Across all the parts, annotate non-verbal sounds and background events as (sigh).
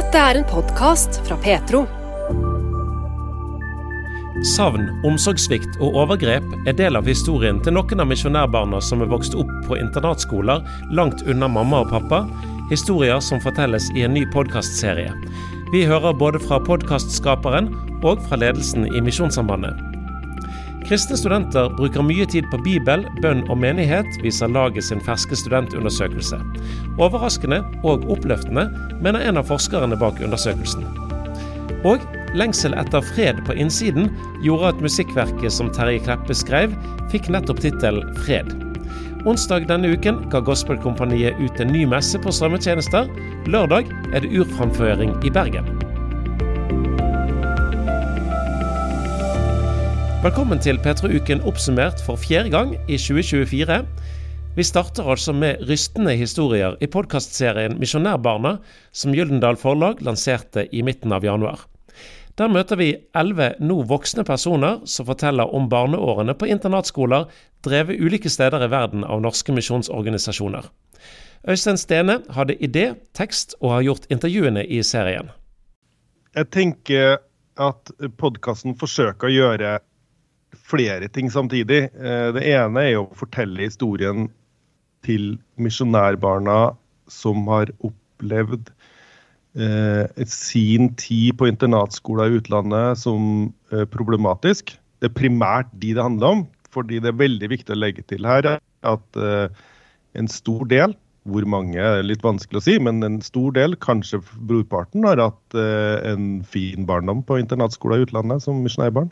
Dette er en podkast fra Petro. Savn, omsorgssvikt og overgrep er del av historien til noen av misjonærbarna som er vokst opp på internatskoler langt unna mamma og pappa. Historier som fortelles i en ny podkastserie. Vi hører både fra podkastskaperen og fra ledelsen i Misjonssambandet. Kristne studenter bruker mye tid på Bibel, bønn og menighet, viser laget sin ferske studentundersøkelse. Overraskende og oppløftende, mener en av forskerne bak undersøkelsen. Og lengsel etter fred på innsiden gjorde at musikkverket som Terje Kleppe skrev, fikk nettopp tittelen Fred. Onsdag denne uken ga Gospelkompaniet ut en ny messe på strømmetjenester. Lørdag er det urframføring i Bergen. Velkommen til P3-uken oppsummert for fjerde gang i 2024. Vi starter altså med rystende historier i podkastserien Misjonærbarna, som Gyldendal Forlag lanserte i midten av januar. Der møter vi elleve nå voksne personer som forteller om barneårene på internatskoler drevet ulike steder i verden av norske misjonsorganisasjoner. Øystein Stene hadde idé, tekst og har gjort intervjuene i serien. Jeg tenker at podkasten forsøker å gjøre flere ting samtidig. Eh, det ene er å fortelle historien til misjonærbarna som har opplevd eh, sin tid på internatskoler i utlandet som eh, problematisk. Det er primært de det handler om, fordi det er veldig viktig å legge til her at eh, en stor del hvor mange er litt vanskelig å si, men en stor del, kanskje brorparten, har hatt eh, en fin barndom på internatskoler i utlandet som misjonærbarn.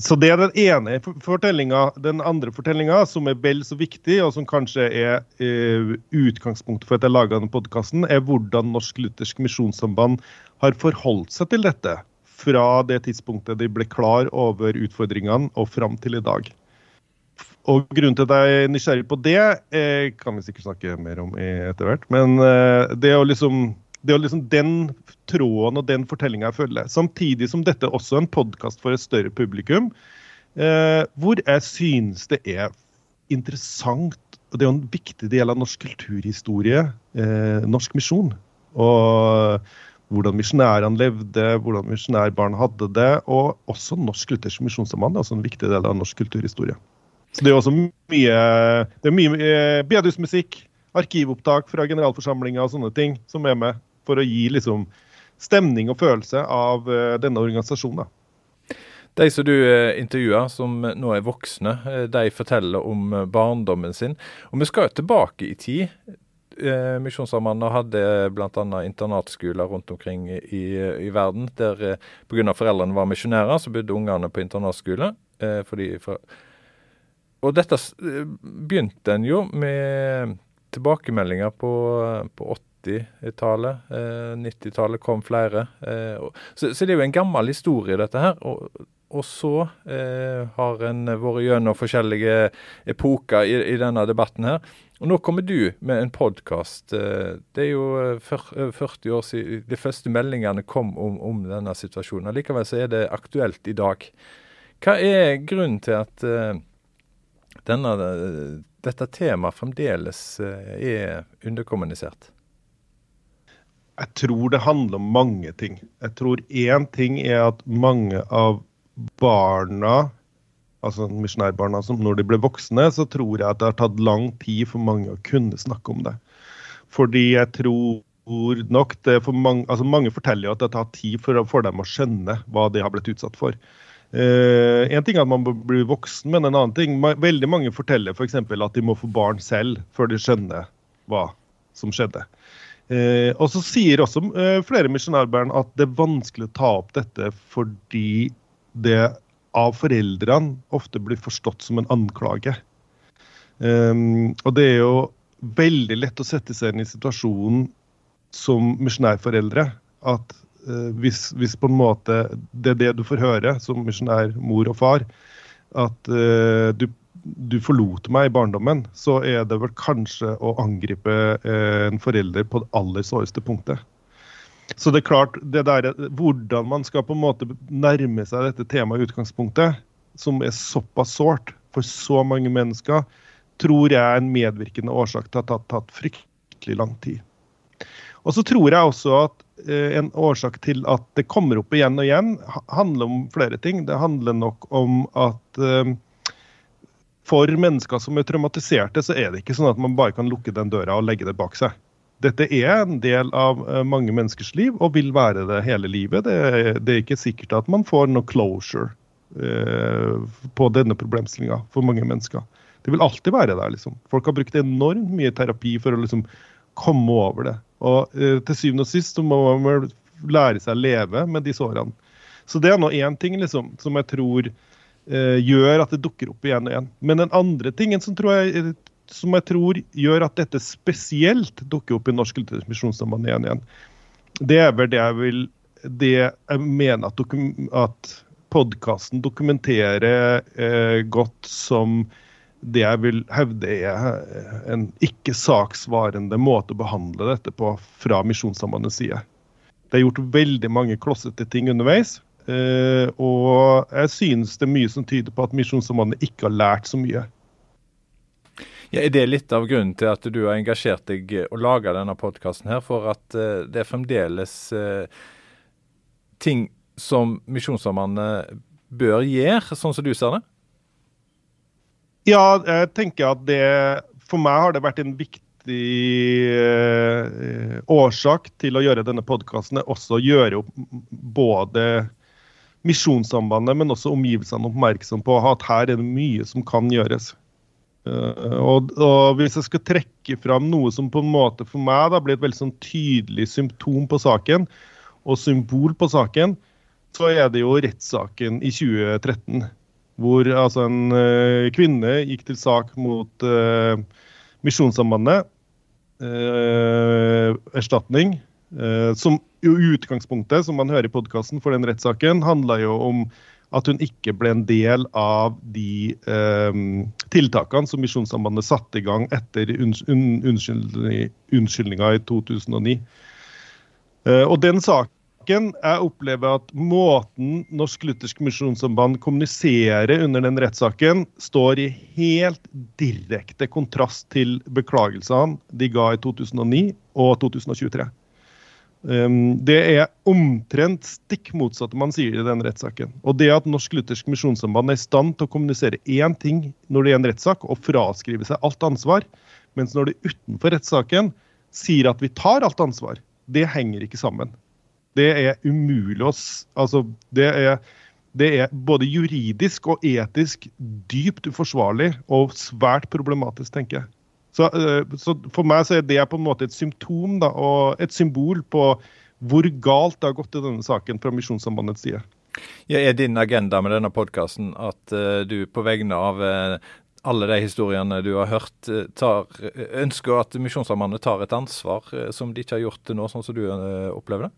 Så det er den ene fortellinga. Den andre fortellinga, som er vel så viktig, og som kanskje er eh, utgangspunktet for at jeg laga denne podkasten, er hvordan Norsk Luthersk Misjonssamband har forholdt seg til dette fra det tidspunktet de ble klar over utfordringene og fram til i dag. Og Grunnen til at jeg er nysgjerrig på det, eh, kan vi sikkert snakke mer om etter hvert. Men eh, det er jo liksom det er liksom den tråden og den fortellinga jeg følger. Samtidig som dette også er en podkast for et større publikum, eh, hvor jeg synes det er interessant og Det er jo en viktig del av norsk kulturhistorie, eh, norsk misjon. Og hvordan misjonærene levde, hvordan misjonærbarn hadde det. Og også Norsk Luthersk Misjonssamband er også en viktig del av norsk kulturhistorie. Så det er også mye, det er mye eh, bedehusmusikk, arkivopptak fra generalforsamlinga og sånne ting som er med for å gi liksom, stemning og følelse av uh, denne organisasjonen. De som du uh, intervjuer, som nå er voksne, de forteller om barndommen sin. Og vi skal jo tilbake i tid. Misjonssambandet hadde bl.a. internatskoler rundt omkring i, i verden. Der pga. foreldrene var misjonærer, så bodde ungene på internatskole. fordi for, og dette begynte en jo med tilbakemeldinger på, på 80-tallet. Eh, 90-tallet kom flere. Eh, så, så, det er jo en gammel historie, dette her. Og, og så eh, har en vært gjennom forskjellige epoker i, i, denne debatten her. Og nå kommer du med en podkast. Eh, det er jo 40 eh, år siden de første meldingene kom om, om denne situasjonen. Likevel så er det aktuelt i dag. Hva er grunnen til at denne, dette temaet fremdeles uh, er underkommunisert? Jeg tror det handler om mange ting. Jeg tror én ting er at mange av barna, altså misjonærbarna, som når de ble voksne, så tror jeg at det har tatt lang tid for mange å kunne snakke om det. Fordi jeg tror nok det for mange, altså mange forteller jo at det har tatt tid for, for dem å skjønne hva de har blitt utsatt for. Uh, en ting er at man blir voksen, men en annen ting Veldig mange forteller f.eks. For at de må få barn selv før de skjønner hva som skjedde. Eh, og så sier også eh, flere misjonærbarn at det er vanskelig å ta opp dette fordi det av foreldrene ofte blir forstått som en anklage. Um, og det er jo veldig lett å sette seg inn i situasjonen som misjonærforeldre. At uh, hvis, hvis, på en måte det er det du får høre som misjonær mor og far, at uh, du du forlot meg i barndommen, så er det vel kanskje å angripe uh, en forelder på det aller såreste punktet. Så det er klart, det der, hvordan man skal på en måte nærme seg dette temaet i utgangspunktet, som er såpass sårt for så mange mennesker, tror jeg er en medvirkende årsak til at det har tatt fryktelig lang tid. Og så tror jeg også at eh, en årsak til at det kommer opp igjen og igjen, handler om flere ting. Det handler nok om at eh, for mennesker som er traumatiserte, så er det ikke sånn at man bare kan lukke den døra og legge det bak seg. Dette er en del av mange menneskers liv, og vil være det hele livet. Det er, det er ikke sikkert at man får noe closure eh, på denne problemstillinga for mange mennesker. Det vil alltid være der. liksom. Folk har brukt enormt mye terapi for å liksom komme over det. Og eh, til syvende og sist så må man lære seg å leve med de sårene. Så det er nå én ting liksom, som jeg tror eh, gjør at det dukker opp igjen og igjen. Men den andre tingen som, jeg, eh, som jeg tror gjør at dette spesielt dukker opp i Norsk Luthersk igjen igjen igjen, det er vel det jeg vil det jeg mener at, at podkasten dokumenterer eh, godt som det jeg vil hevde er en ikke-saksvarende måte å behandle dette på fra Misjonssambandets side. Det er gjort veldig mange klossete ting underveis. Eh, og jeg synes det er mye som tyder på at Misjonssambandet ikke har lært så mye. Ja, er det litt av grunnen til at du har engasjert deg og laga denne podkasten her, for at uh, det er fremdeles ting som Misjonssambandet bør gjøre, sånn som du ser det? Ja, jeg tenker at det For meg har det vært en viktig eh, årsak til å gjøre denne podkasten. Også gjøre opp både Misjonssambandet, men også omgivelsene oppmerksom på at her er det mye som kan gjøres. Uh, og, og, Hvis jeg skal trekke fram noe som på en måte for meg da blir et veldig sånn tydelig symptom på saken, og symbol på saken, så er det jo rettssaken i 2013 hvor altså, en uh, kvinne gikk til sak mot uh, Misjonssambandet. Uh, erstatning. som jo utgangspunktet, som man hører i podkasten for den rettssaken, handla jo om at hun ikke ble en del av de tiltakene som Misjonssambandet satte i gang etter unnskyldninga i 2009. og den saken saken. Jeg opplever at måten Norsk Luthersk Misjonssamband kommuniserer under den rettssaken, står i helt direkte kontrast til beklagelsene de ga i 2009 og 2023. Um, det er omtrent stikk motsatte man sier i den rettssaken. Og det at Norsk Luthersk Misjonssamband er i stand til å kommunisere én ting når det er en rettssak, og fraskrive seg alt ansvar, mens når de utenfor rettssaken sier at vi tar alt ansvar, det henger ikke sammen det er umulig å Altså, det er, det er både juridisk og etisk dypt uforsvarlig og svært problematisk, tenker jeg. Så, eh, så, For meg så er det på en måte et symptom da, og et symbol på hvor galt det har gått i denne saken fra Misjonssambandets side. Ja, er din agenda med denne podkasten at uh, du på vegne av uh, alle de historiene du har hørt, tar, ønsker at Misjonssambandet tar et ansvar som de ikke har gjort til nå, sånn som du opplever det?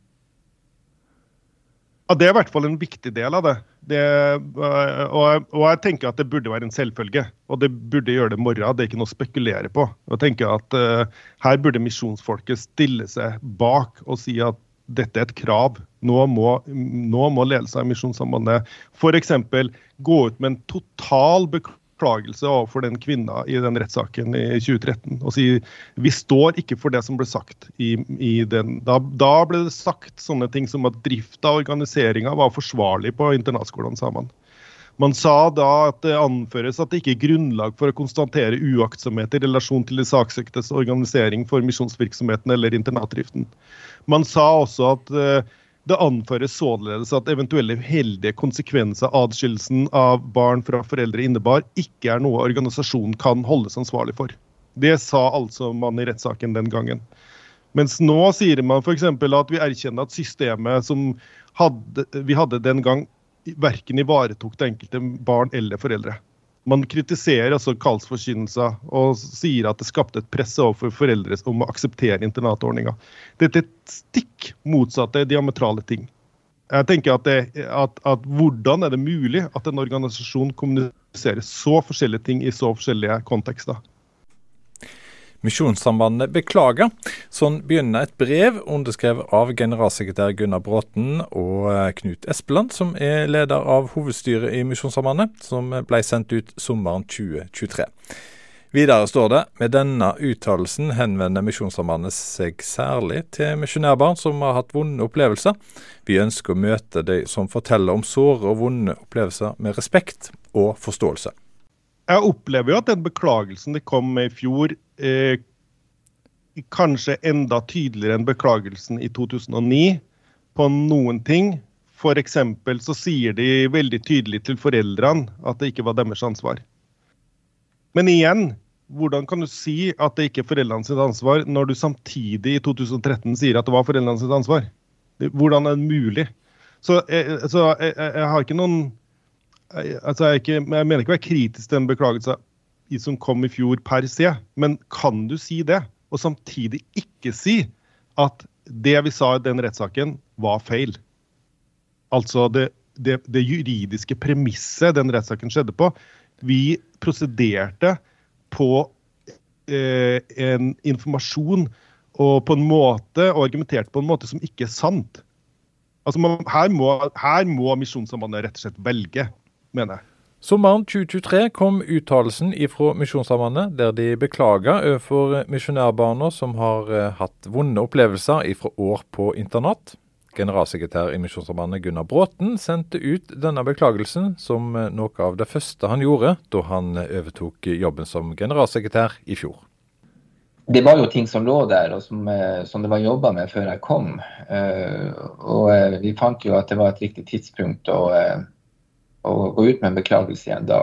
Ja, Det er i hvert fall en viktig del av det. det øh, og, og, jeg tenker at det burde være en selvfølge. Og det burde gjøre det i morgen. Det er ikke noe å spekulere på. Jeg tenker at uh, Her burde misjonsfolket stille seg bak og si at dette er et krav. Nå må, nå må ledelsen av Misjonssambandet f.eks. gå ut med en total beklagelse beklagelse overfor den kvinna i den rettssaken i 2013 og si vi står ikke for det som ble sagt i, i den. Da, da, ble det sagt sånne ting som at drifta og organiseringa var forsvarlig på internatskolene, sa man. Man sa da at det anføres at det ikke er grunnlag for å konstatere uaktsomhet i relasjon til de saksøktes organisering for misjonsvirksomheten eller internatdriften. Man sa også at uh, det anføres således at eventuelle heldige konsekvenser av adskillelsen av barn fra foreldre innebar, ikke er noe organisasjonen kan holdes ansvarlig for. Det sa altså man i rettssaken den gangen. Mens nå sier man f.eks. at vi erkjenner at systemet som hadde, vi hadde den gang, verken ivaretok det enkelte barn eller foreldre. Man kritiserer altså kallsforkynnelser og sier at det skapte et press overfor foreldre om å akseptere internatordninga. Dette er stikk motsatte diametrale ting. Jeg tenker at, det, at, at, Hvordan er det mulig at en organisasjon kommuniserer så forskjellige ting i så forskjellige kontekster? Misjonssambandet beklager. Sånn begynner et brev underskrevet av generalsekretær Gunnar Bråten og eh, Knut Espeland, som er leder av hovedstyret i Misjonssambandet, som ble sendt ut sommeren 2023. Videre står det med denne uttalelsen henvender Misjonssambandet seg særlig til misjonærbarn som har hatt vonde opplevelser. Vi ønsker å møte de som forteller om såre og vonde opplevelser med respekt og forståelse. Jeg opplever jo at den beklagelsen det kom med i fjor, eh, kanskje enda tydeligere enn beklagelsen i 2009 på noen ting. F.eks. så sier de veldig tydelig til foreldrene at det ikke var deres ansvar. Men igjen, hvordan kan du si at det ikke er foreldrene sitt ansvar, når du samtidig i 2013 sier at det var foreldrene sitt ansvar? Hvordan er det mulig? Så, jeg, eh, jeg, jeg, har ikke noen altså jeg, ikke, jeg, mener ikke å være kritisk til den beklagelsen som kom i fjor per se, men kan du si det? Og samtidig ikke si at det vi sa i den rettssaken, var feil. Altså det, det, det juridiske premisset den rettssaken skjedde på. Vi prosederte på eh, en informasjon og på en måte, og argumenterte på en måte som ikke er sant. Altså, man, her, må, her må Misjonssambandet rett og slett velge, mener jeg. Sommeren 2023 kom uttalelsen ifra Misjonssambandet der de beklaga overfor misjonærbarna som har eh, hatt vonde opplevelser ifra år på internat. Generalsekretær i Misjonssambandet Gunnar Bråten sendte ut denne beklagelsen som eh, noe av det første han gjorde da han overtok jobben som generalsekretær i fjor. Det var jo ting som lå der, og som, eh, som det var jobba med før jeg kom. Og vi fant jo at det var et riktig tidspunkt å å gå ut med en beklagelse igjen da.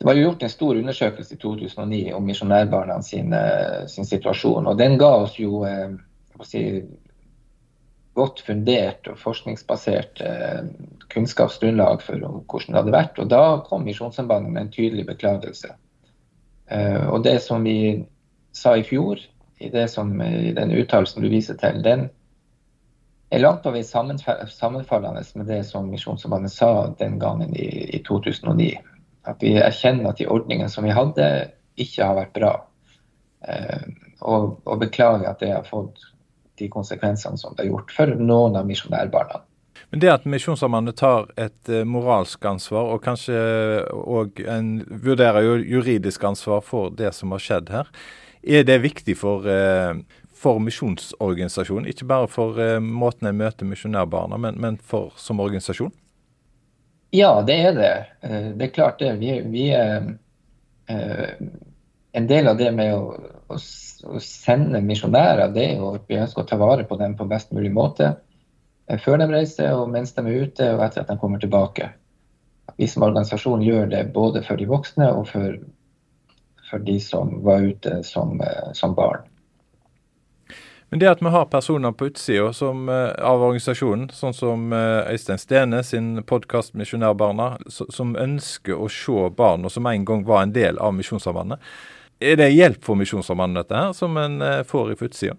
Det var jo gjort en stor undersøkelse i 2009 om misjonærbarna sin, eh, sin, situasjon. og Den ga oss jo eh, si, godt fundert og forskningsbasert eh, kunnskapsgrunnlag for hvordan det hadde vært. og Da kom Misjonssambandet med en tydelig beklagelse. Og Det som vi sa i fjor, i, som, i den uttalelsen du viser til, den er langt over sammenfallende med det som Misjonssambandet sa den gangen i, i, 2009. At vi erkjenner at de ordningene som vi hadde, ikke har vært bra. Eh, og, og, beklager at det har fått de konsekvensene som det har gjort for noen av misjonærbarna. Men det at Misjonssambandet tar et uh, moralsk ansvar, og kanskje òg vurderer jo juridisk ansvar for det som har skjedd her, er det viktig for uh, for misjonsorganisasjonen? Ikke bare for eh, måten jeg møter misjonærbarna, men, men for, som organisasjon? Ja, det er det. Uh, det er klart det. Vi, vi er uh, En del av det med å, å, å sende misjonærer, det er jo at vi ønsker å ta vare på dem på best mulig måte. Før de reiser, og mens de er ute, og etter at de kommer tilbake. vi som organisasjon gjør det både for de voksne og for, for de som var ute som, som barn. Men det at vi har personer på utsida uh, av organisasjonen, sånn som uh, Øystein Stene sin podkast 'Misjonærbarna', som ønsker å se barn, og som en gang var en del av Misjonssambandet. Er det hjelp for Misjonssambandet, dette her, som en uh, får i utsida?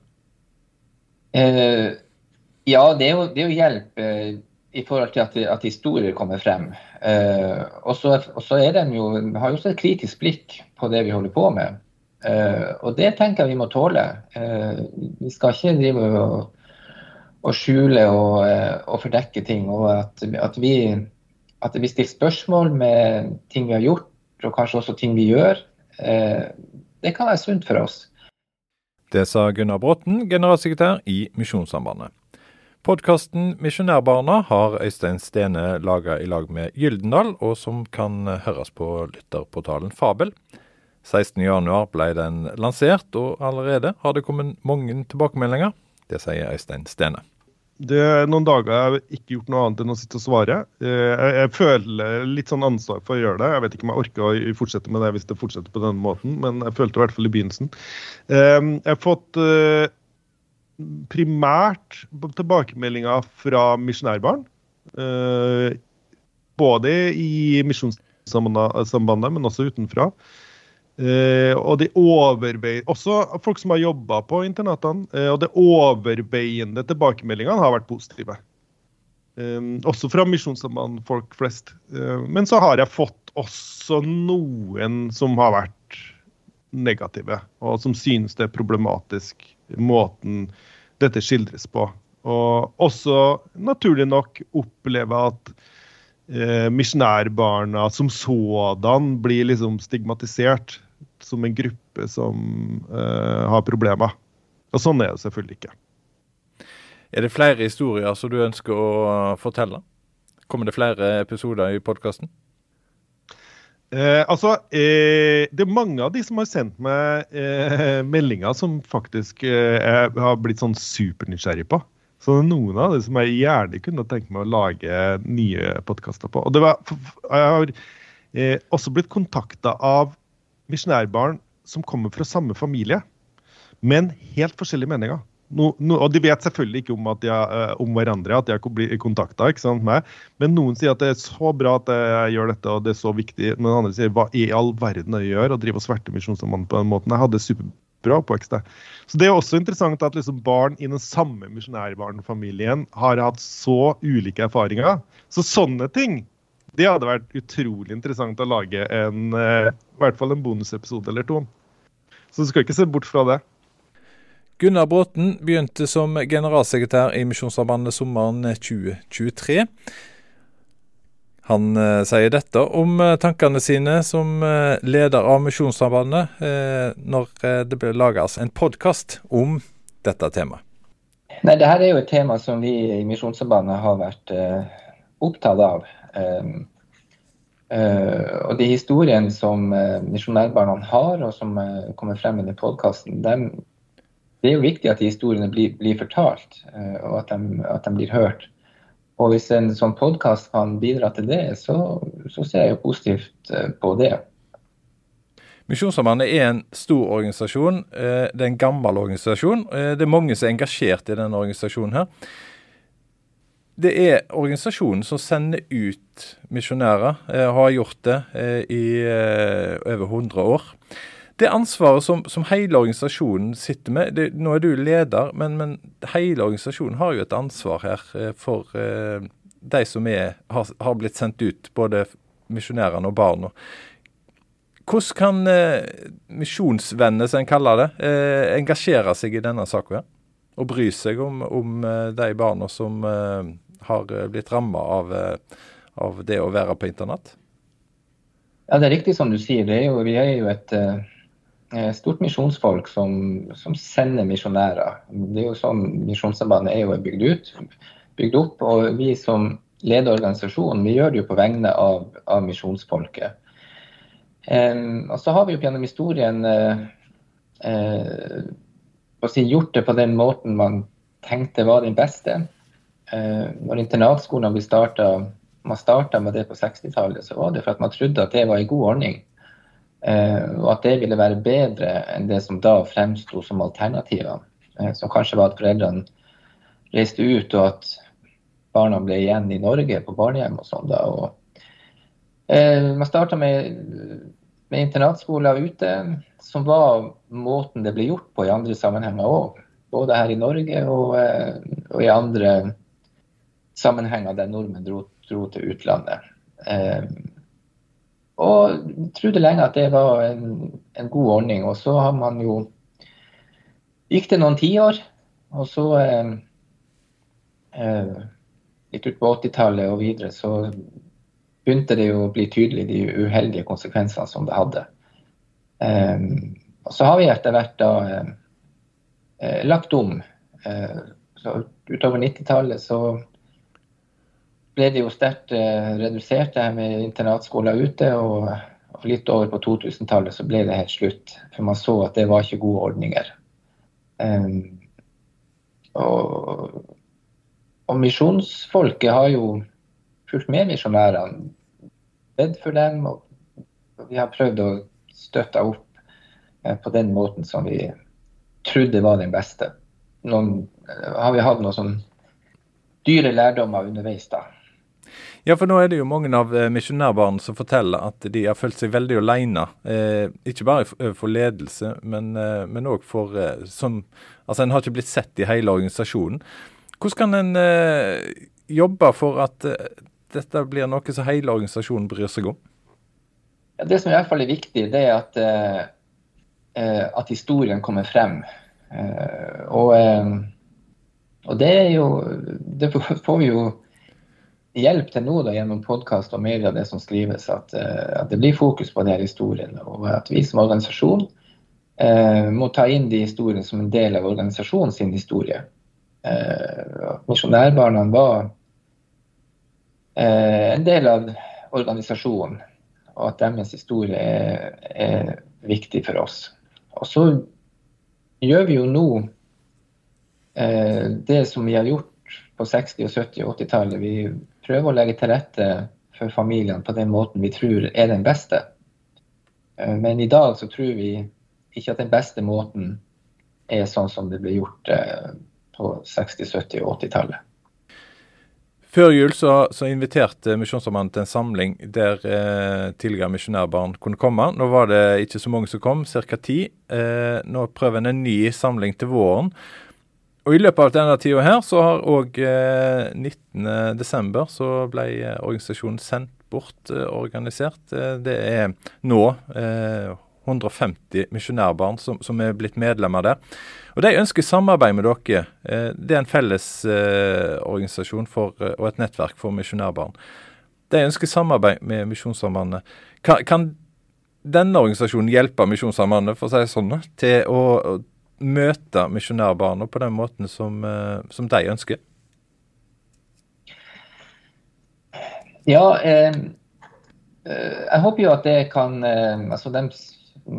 ja, det er jo, det er jo hjelp i forhold til at, at historier kommer frem. og så er de jo, har jo også et kritisk blikk på det vi holder på med. Uh, og det tenker jeg vi må tåle. Uh, vi skal ikke drive og, og skjule og, uh, og, fordekke ting. Og at, at, vi, at vi stiller spørsmål med ting vi har gjort, og kanskje også ting vi gjør, det kan være sunt for oss. Det sa Gunnar Bråten, generalsekretær i Misjonssambandet. Podkasten Misjonærbarna har Øystein Stene laga i lag med Gyldendal, og som kan høres på lytterportalen Fabel. 16.1 ble den lansert, og allerede har det kommet mange tilbakemeldinger. Det sier Øystein Stene. Det er noen dager jeg har ikke gjort noe annet enn å sitte og svare. Eh, jeg, føler litt sånn ansvar for å gjøre det. Jeg vet ikke om jeg orker å fortsette med det hvis det fortsetter på denne måten, men jeg følte det i hvert fall i begynnelsen. Eh, jeg har fått eh, primært tilbakemeldinger fra misjonærbarn. Både i Misjonssambandet, men også utenfra. Uh, og de overvei... Også folk som har jobba på internatene. Uh, og det overveiende tilbakemeldingene har vært positive. Um, også fra Misjonssambandet, folk flest. Uh, men så har jeg fått også noen som har vært negative, og som synes det er problematisk måten dette skildres på. Og også naturlig nok oppleve at eh, misjonærbarna som sådan blir liksom stigmatisert som en gruppe som eh, har problemer. Og sånn er det selvfølgelig ikke. Er det flere historier som du ønsker å fortelle? Kommer det flere episoder i podkasten? Eh, altså, eh, det er mange av de som har sendt meg eh, meldinger som faktisk eh, jeg har blitt sånn supernysgjerrig på. Så det er noen av det som jeg gjerne kunne tenkt meg å lage nye podkaster på. Og det var, jeg har eh, også blitt kontakta av misjonærbarn som kommer fra samme familie, men helt forskjellige meninger. No, no, og De vet selvfølgelig ikke om, de, uh, om hverandre, at de har blitt kontakta. Men noen sier at det er så bra at jeg gjør dette, og det er så viktig. Men andre sier hva i all verden jeg gjør, og driver og sverter misjonsmannen på den måten. Jeg hadde superbra oppvekst. Så Det er også interessant at liksom barn i den samme misjonærbarnfamilien har hatt så ulike erfaringer. Så sånne ting det hadde vært utrolig interessant å lage en, uh, i hvert fall en bonusepisode eller to. Så du skal ikke se bort fra det. Gunnar Bråten begynte som generalsekretær i Misjonssambandet sommeren 2023. Han eh, sier dette om eh, tankene sine som eh, leder av Misjonssambandet, eh, når eh, det blir laget en podkast om dette temaet. Nei, Dette er jo et tema som vi i Misjonssambandet har vært eh, opptatt av. og De historiene som misjonærbarna har, og som kommer frem i den podkasten, det er jo viktig at de historiene blir, blir fortalt, uh, og at de, at de, blir hørt. Og hvis en sånn podkast kan bidra til det, så, så, ser jeg jo positivt uh, på det. Misjonssambandet er en stor organisasjon. Uh, det er en gammel organisasjon. Det er mange som er engasjert i denne organisasjonen her. Det er organisasjonen som sender ut misjonærer, har gjort det i over 100 år det ansvaret som, som, hele organisasjonen sitter med det, Nå er du leder, men, men, hele organisasjonen har jo et ansvar her eh, for eh, de som er, har, har, blitt sendt ut, både misjonærene og barna. Hvordan kan eh, misjonsvenner, som en kaller det, eh, engasjere seg i denne saka? Og bry seg om, om eh, de barna som har blitt ramma av, av, det å være på internat? Ja, Det er riktig som du sier. Er jo, vi er jo et Eh, stort misjonsfolk som, som sender misjonærer. Det er jo sånn Misjonssambandet er jo bygd ut, bygd opp. Og vi som leder organisasjonen, vi gjør det jo på vegne av, av misjonsfolket. Um, og så har vi jo gjennom historien uh, uh, si, gjort det på den måten man tenkte var den beste. Uh, når internatskolene ble starta, man starta med det på 60-tallet, så var det for at man trodde at det var en god ordning. Eh, og at det ville være bedre enn det som da fremsto som alternativer. Eh, som kanskje var at foreldrene reiste ut, og at barna ble igjen i Norge på barnehjem og sånn. da, og eh, Man starta med, med internatskoler ute, som var måten det ble gjort på i andre sammenhenger òg. Både her i Norge og, og, i andre sammenhenger der nordmenn dro, dro til utlandet. Eh, og trodde lenge at det var en, en, god ordning. Og så har man jo Gikk det noen tiår, og så eh, eh, Litt utpå 80-tallet og videre så begynte det jo å bli tydelig de uheldige konsekvensene som det hadde. Eh, og så har vi etter hvert da eh, eh, lagt om. Så utover 90-tallet så ble det jo sterkt eh, redusert, det her med internatskoler ute. Og, litt over på 2000-tallet så ble det helt slutt. For man så at det var ikke gode ordninger. Um, og, og misjonsfolket har jo fulgt med misjonærene. Bedt for dem. Og vi har prøvd å støtte opp eh, på den måten som vi trodde var den beste. Noen, eh, har vi hatt noen sånn dyre lærdommer underveis, da. Ja, for nå er det jo mange av eh, misjonærbarna som forteller at de har følt seg veldig alene. Eh, ikke bare for ledelse, men òg eh, for eh, som Altså, en har ikke blitt sett i hele organisasjonen. Hvordan kan en eh, jobbe for at eh, dette blir noe som hele organisasjonen bryr seg om? Ja, det som i hvert fall er viktig, det er at, at historien kommer frem. og, og det er jo Det får vi jo hjelp til nå da, gjennom podkast og media det som skrives, at, at, det blir fokus på de her historiene. Og at vi som organisasjon eh, må ta inn de historiene som en del av organisasjonen sin historie. Eh, Misjonærbarna var eh, en del av organisasjonen, og at deres historie er, er viktig for oss. Og så gjør vi jo nå eh, det som vi har gjort på 60-, og 70- og 80-tallet. Vi prøver å legge til rette for familiene på den måten vi tror er den beste. Eh, men i dag så tror vi ikke at den beste måten er sånn som det ble gjort eh, på 60-, 70- og 80-tallet. Før jul så, så inviterte Misjonssambandet til en samling der eh, tidligere misjonærbarn kunne komme. Nå var det ikke så mange som kom, ca. ti. Eh, nå prøver en en ny samling til våren. Og I løpet av denne tida her så har òg eh, 19.12. så ble eh, organisasjonen Sendt bort eh, organisert. Eh, det er nå 150 misjonærbarn som, som, er blitt medlemmer der. Og De ønsker samarbeid med dere. Eh, det er en felles eh, organisasjon for, eh, og et nettverk for misjonærbarn. De ønsker samarbeid med Misjonssambandet. Kan, kan, denne organisasjonen hjelpe Misjonssambandet for å si sånn, til å møte misjonærbarna på den måten som, som de ønsker? Ja, eh, jeg håper jo at det kan eh, altså de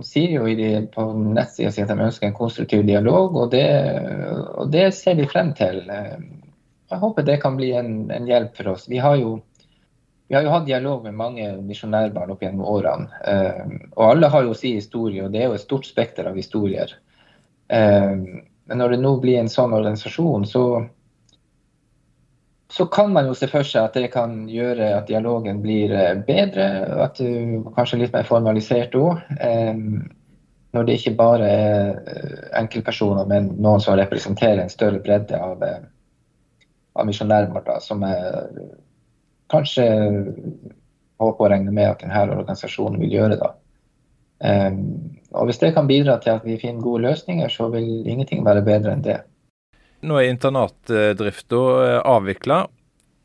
sier jo de, på nettsida si at de ønsker en konstruktiv dialog, og det, og det, ser vi frem til. Jeg håper det kan bli en, en hjelp for oss. Vi har, jo, vi har jo hatt dialog med mange misjonærbarn opp gjennom årene. Eh, og alle har jo sin historie, og det er jo et stort spekter av historier. Eh, men når det nå blir en sånn organisasjon, så, så kan man jo se for seg at det kan gjøre at dialogen blir eh, bedre, at du kanskje litt mer formalisert òg. Når det ikke bare er eh, enkeltpersoner, men noen som representerer en større bredde av, eh, av misjonærer, som jeg kanskje håper og regner med at denne organisasjonen vil gjøre. da. Og Hvis det kan bidra til at vi finner gode løsninger, så vil ingenting være bedre enn det. Nå er internatdrifta eh, avvikla,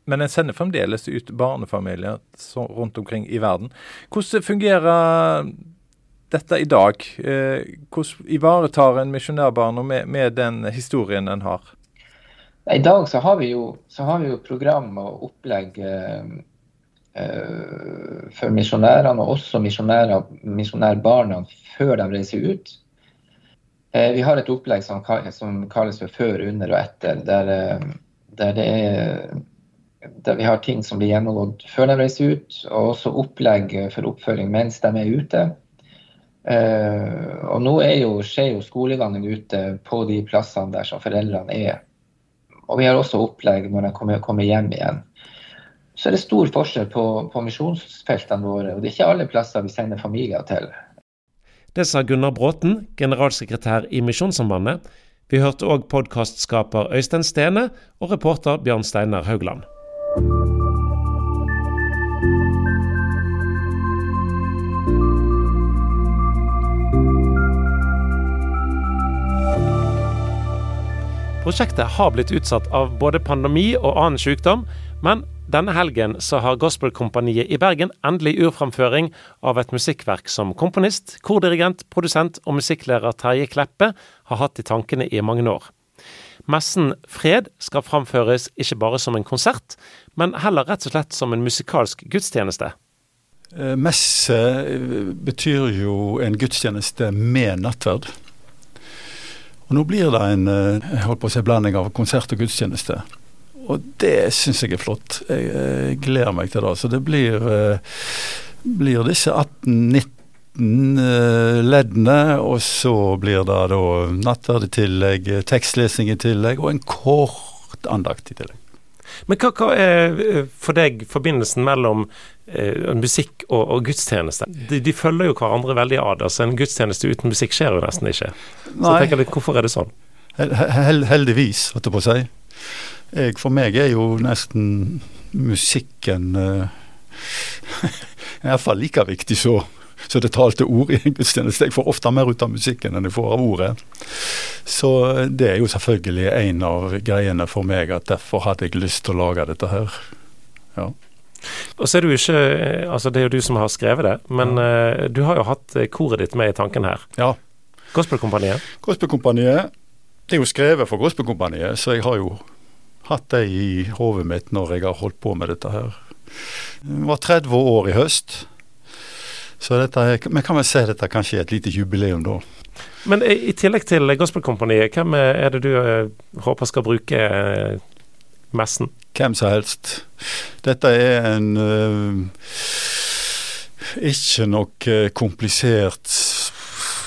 men en sender fremdeles ut barnefamilier rundt omkring i verden. Hvordan fungerer dette i dag? Eh, hvordan ivaretar en misjonærbarna med, med, den historien en har? I dag så har vi jo, har vi jo program og opplegg eh, for misjonærene, og også misjonærbarna før de reiser ut. Eh, vi har et opplegg som, kalles for før, under og etter. Der, eh, der, er, der vi har ting som blir gjennomgått før de reiser ut, og også opplegg for oppfølging mens de er ute. Og nå jo, skjer jo skolegangen ute på de plassene der som foreldrene er. Og vi har også opplegg når de kommer hjem igjen. Så er det stor forskjell på, på misjonsfeltene våre. Og det er ikke alle plasser vi sender familier til. Det sa Gunnar Bråten, generalsekretær i Misjonssambandet. Vi hørte òg podkastskaper Øystein Stene og reporter Bjørn Steinar Haugland. Prosjektet har blitt utsatt av både pandemi og annen sykdom, men denne helgen så har Gospelkompaniet i Bergen endelig urframføring av et musikkverk som komponist, kordirigent, produsent og musikklærer Terje Kleppe har hatt i tankene i mange år. Messen Fred skal framføres ikke bare som en konsert, men heller rett og slett som en musikalsk gudstjeneste. Eh, messe eh, betyr jo en gudstjeneste med nattverd. Og nå blir det en eh, jeg holdt på å si, blanding av konsert og gudstjeneste. Og det syns jeg er flott. Jeg, jeg, gleder meg til det. Så det blir, uh, blir disse 18-19 uh, leddene, og så blir det da nattverd i tillegg, tekstlesing i tillegg, og en kort andakt i tillegg. Men hva, hva, er eh, for deg forbindelsen mellom eh, musikk og, og gudstjeneste? De, de, følger jo hverandre veldig ad. altså En gudstjeneste uten musikk skjer jo nesten ikke. Så Nei. jeg tenker litt, Hvorfor er det sånn? Hel, heldigvis, holdt jeg på å si. Jeg, for meg er jo nesten musikken uh, (laughs) i hvert fall like viktig så, så det talte ord i en gudstjeneste. Jeg får ofte mer ut av musikken enn jeg får av ordet. Så det er jo selvfølgelig en av greiene for meg at derfor hadde jeg lyst til å lage dette her. Ja. Og så er du ikke Altså, det er jo du som har skrevet det, men eh, du har jo hatt eh, koret ditt med i tanken her. ja. Gospelkompaniet. Gospelkompaniet Det er jo skrevet for Gospelkompaniet, så jeg har jo hatt det i hodet mitt når jeg har holdt på med dette her. Jeg var 30 år i høst. Så dette vi kan vel si dette kanskje er et lite jubileum, da. Men i i tillegg til Gospelkompaniet, hvem er det du eh, håper skal bruke eh, messen? Hvem som helst. Dette er en øh, ikke noe komplisert,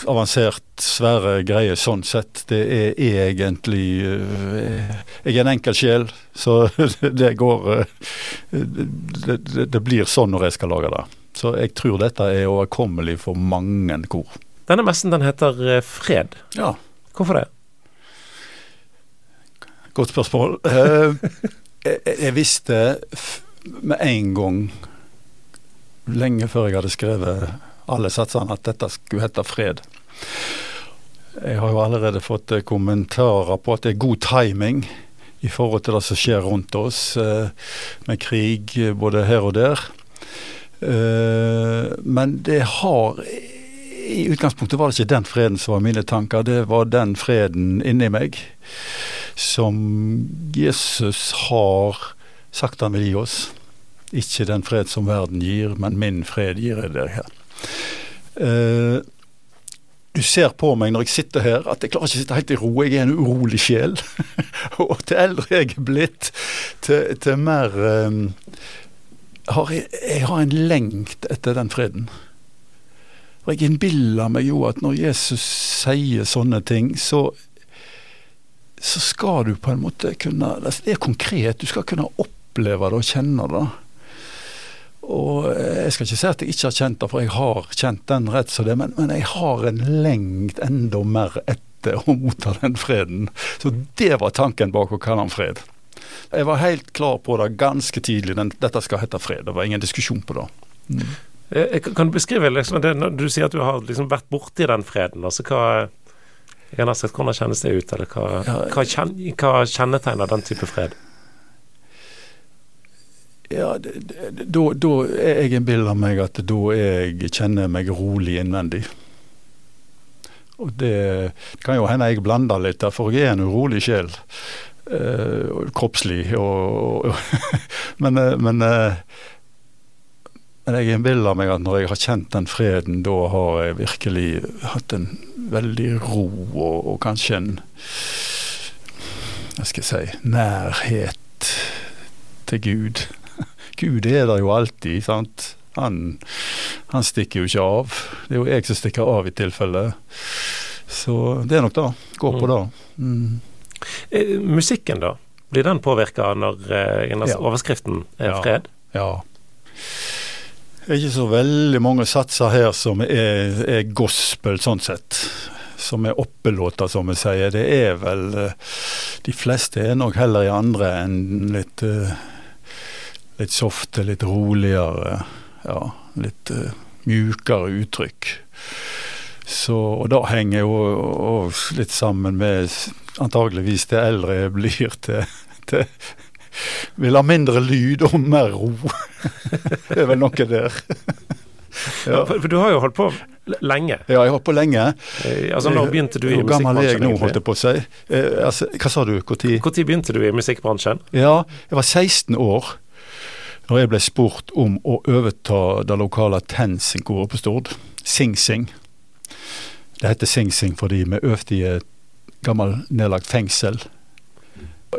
avansert, svære greie sånn sett. Det er egentlig øh, Jeg er en enkel sjel, så (laughs) det går øh, det, det, blir sånn når jeg skal lage det. Så jeg tror dette er overkommelig for mange kor. Denne messen den heter eh, Fred. Ja, Hvorfor det? godt spørsmål. Eh, (laughs) jeg, jeg visste med en gang, lenge før jeg hadde skrevet alle satsene, at dette skulle hete Fred. Jeg har jo allerede fått eh, kommentarer på at det er god timing i forhold til det som skjer rundt oss, eh, med krig eh, både her og der. Men det har I utgangspunktet var det ikke den freden som var mine tanker, det var den freden inni meg som Jesus har sagt han vil gi oss. Ikke den fred som verden gir, men min fred gir jeg dere Eh, du ser på meg når jeg sitter her at jeg klarer ikke å sitte helt i ro. Jeg er en urolig sjel. (laughs) og til eldre jeg er blitt, til, til mer um, har jeg, jeg har en lengt etter den freden. Og jeg innbiller meg jo at når Jesus sier sånne ting, så så skal du på en måte kunne Det er konkret. Du skal kunne oppleve det og kjenne det. Og jeg skal ikke si at jeg ikke har kjent det, for jeg har kjent den rett som det, men, men jeg har en lengt enda mer etter å motta den freden. Så det var tanken bak å kalle den fred. Jeg var helt klar på det ganske tidlig. Den, dette skal hete fred. Det var ingen diskusjon på det. Eh, Kan du beskrive liksom, det, når du sier at du har liksom vært borti den freden? altså hva har nesten sett Hvordan kjennes det ut, eller hva, Ja, hva, kjen, hva kjennetegner den type fred? Ja, da da er jeg innbiller meg at da jeg kjenner meg rolig innvendig. Og det kan jo hende jeg blander litt for jeg er en urolig sjel. eh, kroppslig og, og (laughs) men, eh, men, eh, men jeg innbiller meg at når jeg har kjent den freden, da har jeg virkelig hatt en veldig ro og, og kanskje en Hva skal jeg si nærhet til Gud. Gud er der jo alltid, sant. Han, han stikker jo ikke av. Det er jo jeg som stikker av i tilfelle. Så det er nok det. Gå på det. Mm. Eh, Musikken, da? Blir den påvirka når eh, når Ja. overskriften er Ja. fred? Ja. Det er ikke så veldig mange satser her som er, er gospel, sånn sett. Som er oppelåter, som vi sier. Det er vel eh, De fleste er nok heller i andre enn litt Litt softe, litt roligere. Ja, litt uh, mjukere uttrykk. Så, og da henger jo og litt sammen med antageligvis det eldre jeg blir til, til Vil ha mindre lyd og mer ro. (laughs) det er vel noe der. Ja. For, du har jo holdt på lenge. Ja, jeg har holdt på lenge. Eh, altså Når begynte du i Hvor gammel er jeg musikkbransjen? nå, holdt jeg på å si. Eh, altså, hva sa du? Når? Når begynte du i musikkbransjen? Ja, jeg var 16 år når jeg ble spurt om å overta det lokale Tensing-koret på Stord. Sing Sing. Det heter Sing Sing fordi vi øvde i et gammelt nedlagt fengsel.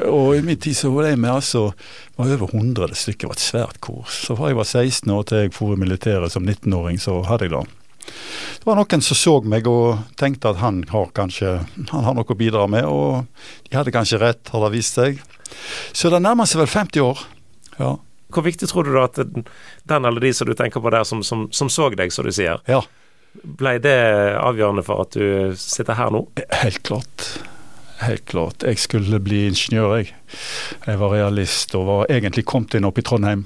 Og i min tid så var jeg med altså var over 100 stykker, det var et svært kor. Så fra jeg var 16 år til jeg for i militæret som 19-åring, så hadde jeg det. Det var noen som så meg og tenkte at han har kanskje han har noe å bidra med, og de hadde kanskje rett, har det vist seg. Så det nærmer seg vel 50 år. Ja. Hvor viktig tror du da at den eller de som du tenker på der, som, som, som så deg, som du sier, ja. ble det avgjørende for at du sitter her nå? Helt klart. Helt klart. Jeg skulle bli ingeniør, jeg. Jeg var realist og var egentlig kommet inn opp i Trondheim.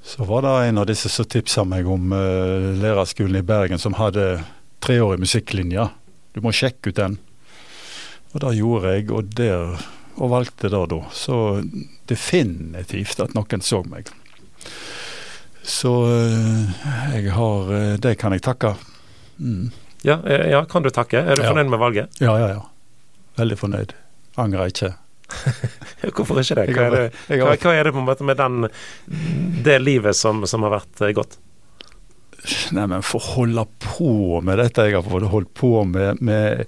Så var det en av disse som tipsa meg om uh, lærerskolen i Bergen som hadde treårig musikklinje. Du må sjekke ut den. Og det gjorde jeg, og der og valgte det da. Så definitivt at noen så meg. Så eh, jeg har eh, Det kan jeg takke. Mm. Ja, eh, ja, kan du takke? Er du Ja. fornøyd med valget? Ja, ja, ja. Veldig fornøyd. Angrer ikke. (laughs) Hvorfor ikke det? Hva er det, hva, hva er det på en måte med den, det livet som, som har vært godt? Nei, men få holde på med dette jeg har holdt på med, med,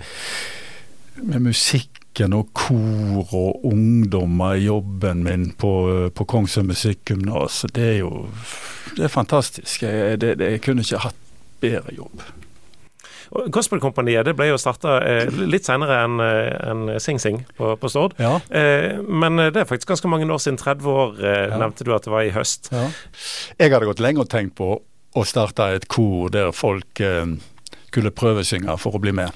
med musikken og kor og ungdommer i jobben min på, på Kongsøy Musikkgymnas, det er jo det er fantastisk. Jeg, det, det, jeg kunne ikke hatt bedre jobb. Gospelkompaniet det ble jo starta eh, litt senere enn en Sing Sing på, på Stord. Ja, Eh, men det er faktisk ganske mange år siden. 30 år eh, Ja. nevnte du at det var i høst. ja. Jeg hadde gått lenge og tenkt på å starte et kor der folk eh, skulle prøvesynge for å bli med.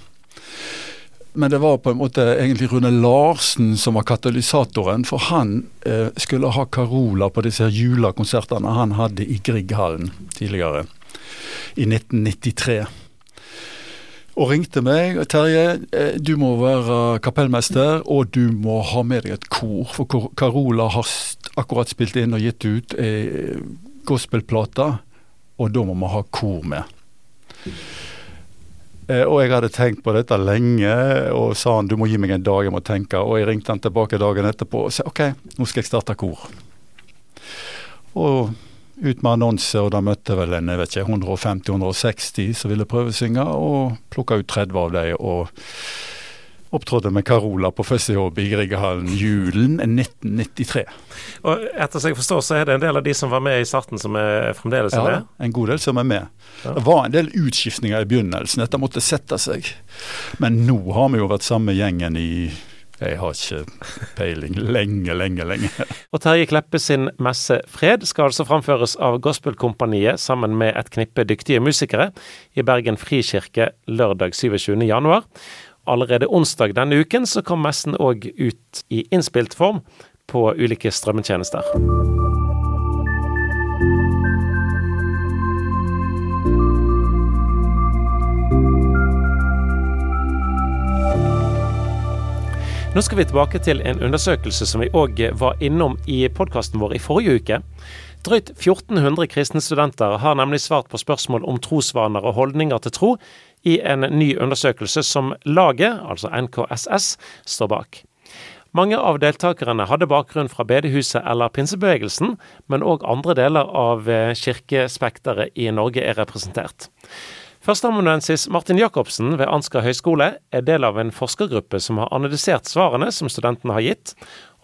Men det var på en måte egentlig Rune Larsen som var katalysatoren, for han eh, skulle ha Carola på disse julekonsertene han hadde i Grieghallen tidligere, i 1993. Og ringte meg. 'Terje, eh, du må være kapellmester, og du må ha med deg et kor.' For Carola har akkurat spilt inn og gitt ut ei gospelplate, og da må vi ha kor med. Eh, og jeg hadde tenkt på dette lenge, og sa han du må gi meg en dag jeg må tenke. Og jeg ringte han tilbake dagen etterpå og sa OK, nå skal jeg starte kor. Og ut med annonse, og da møtte vel en jeg vet ikke, 150-160 som ville prøvesynge, og plukka ut 30 av dem. Og opptrådte med Carola på første i Grieghallen julen 1993. Og etter som jeg forstår, så er det en del av de som var med i starten, som er fremdeles er Ja, med. en god del som er med. Ja. Det var en del utskiftninger i begynnelsen. Dette måtte sette seg. Men nå har vi jo vært samme gjengen i jeg har ikke peiling. Lenge, lenge, lenge. (laughs) Og Terje Kleppe sin messe Fred skal altså framføres av Gospelkompaniet sammen med et knippe dyktige musikere i Bergen Frikirke lørdag 27. Allerede onsdag denne uken så kom messen òg ut i innspilt form på ulike strømmetjenester. Nå skal vi tilbake til en undersøkelse som vi òg var innom i podkasten vår i forrige uke. Drøyt 1400 kristne studenter har nemlig svart på spørsmål om trosvaner og holdninger til tro i en ny undersøkelse som laget, altså NKSS, står bak. Mange av deltakerne hadde bakgrunn fra bedehuset eller pinsebevegelsen, men òg andre deler av eh, kirkespekteret i Norge er representert. Førsteamanuensis Martin Jacobsen ved Ansgar høgskole er del av en forskergruppe som har analysert svarene som studentene har gitt,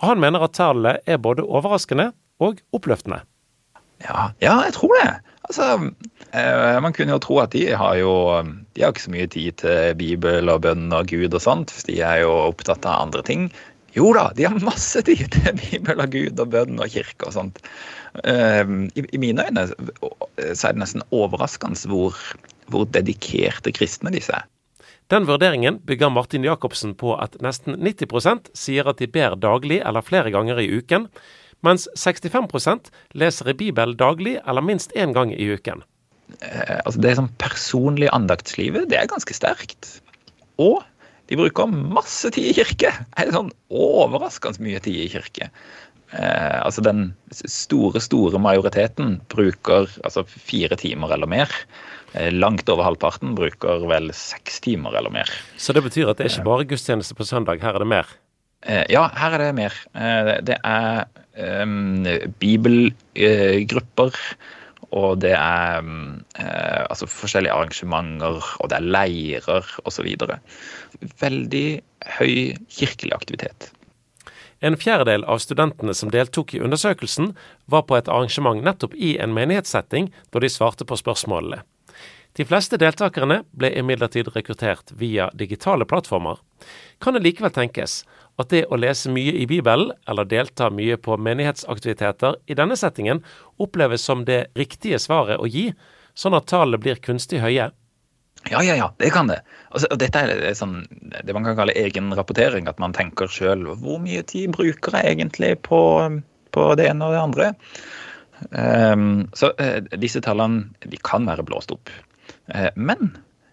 og han mener at tallene er både overraskende og oppløftende. Ja, ja, jeg tror det. Altså, eh, Man kunne jo tro at de har jo De har ikke så mye tid til Bibel og bønn og Gud og sånt, for de er jo opptatt av andre ting. Jo da, de har masse (laughs) tid til Bibel og Gud og bønn og kirke og sånt. Eh, I, mine øyne så er det nesten overraskende hvor, hvor dedikerte kristne disse er. Den vurderingen bygger Martin Jacobsen på at nesten 90% sier at de ber daglig eller flere ganger i uken, mens 65 leser i Bibelen daglig eller minst én gang i uken. Eh, altså Det sånn personlige andaktslivet, det er ganske sterkt. Og de bruker masse tid i kirke. Er det sånn overraskende mye tid i kirke? Eh, altså Den store, store majoriteten bruker altså fire timer eller mer. Eh, langt over halvparten bruker vel seks timer eller mer. Så det betyr at det er ikke bare gudstjeneste på søndag, her er det mer. Eh, ja, her er det mer. Eh, det er um, bibelgrupper. Og det er eh, altså forskjellige arrangementer, og det er leirer osv. Veldig høy kirkelig aktivitet. En fjerdedel av studentene som deltok i undersøkelsen, var på et arrangement nettopp i en menighetssetting da de svarte på spørsmålene. De fleste deltakerne ble imidlertid rekruttert via digitale plattformer. Kan det likevel tenkes at det å lese mye i Bibelen, eller delta mye på menighetsaktiviteter i denne settingen, oppleves som det riktige svaret å gi, sånn at tallene blir kunstig høye? Ja, ja, ja, det kan det. Altså, dette er sånn, det man kan kalle egen rapportering, at man tenker sjøl hvor mye tid bruker jeg egentlig på, på det ene og det andre. Um, så uh, disse tallene de kan være blåst opp. Uh, men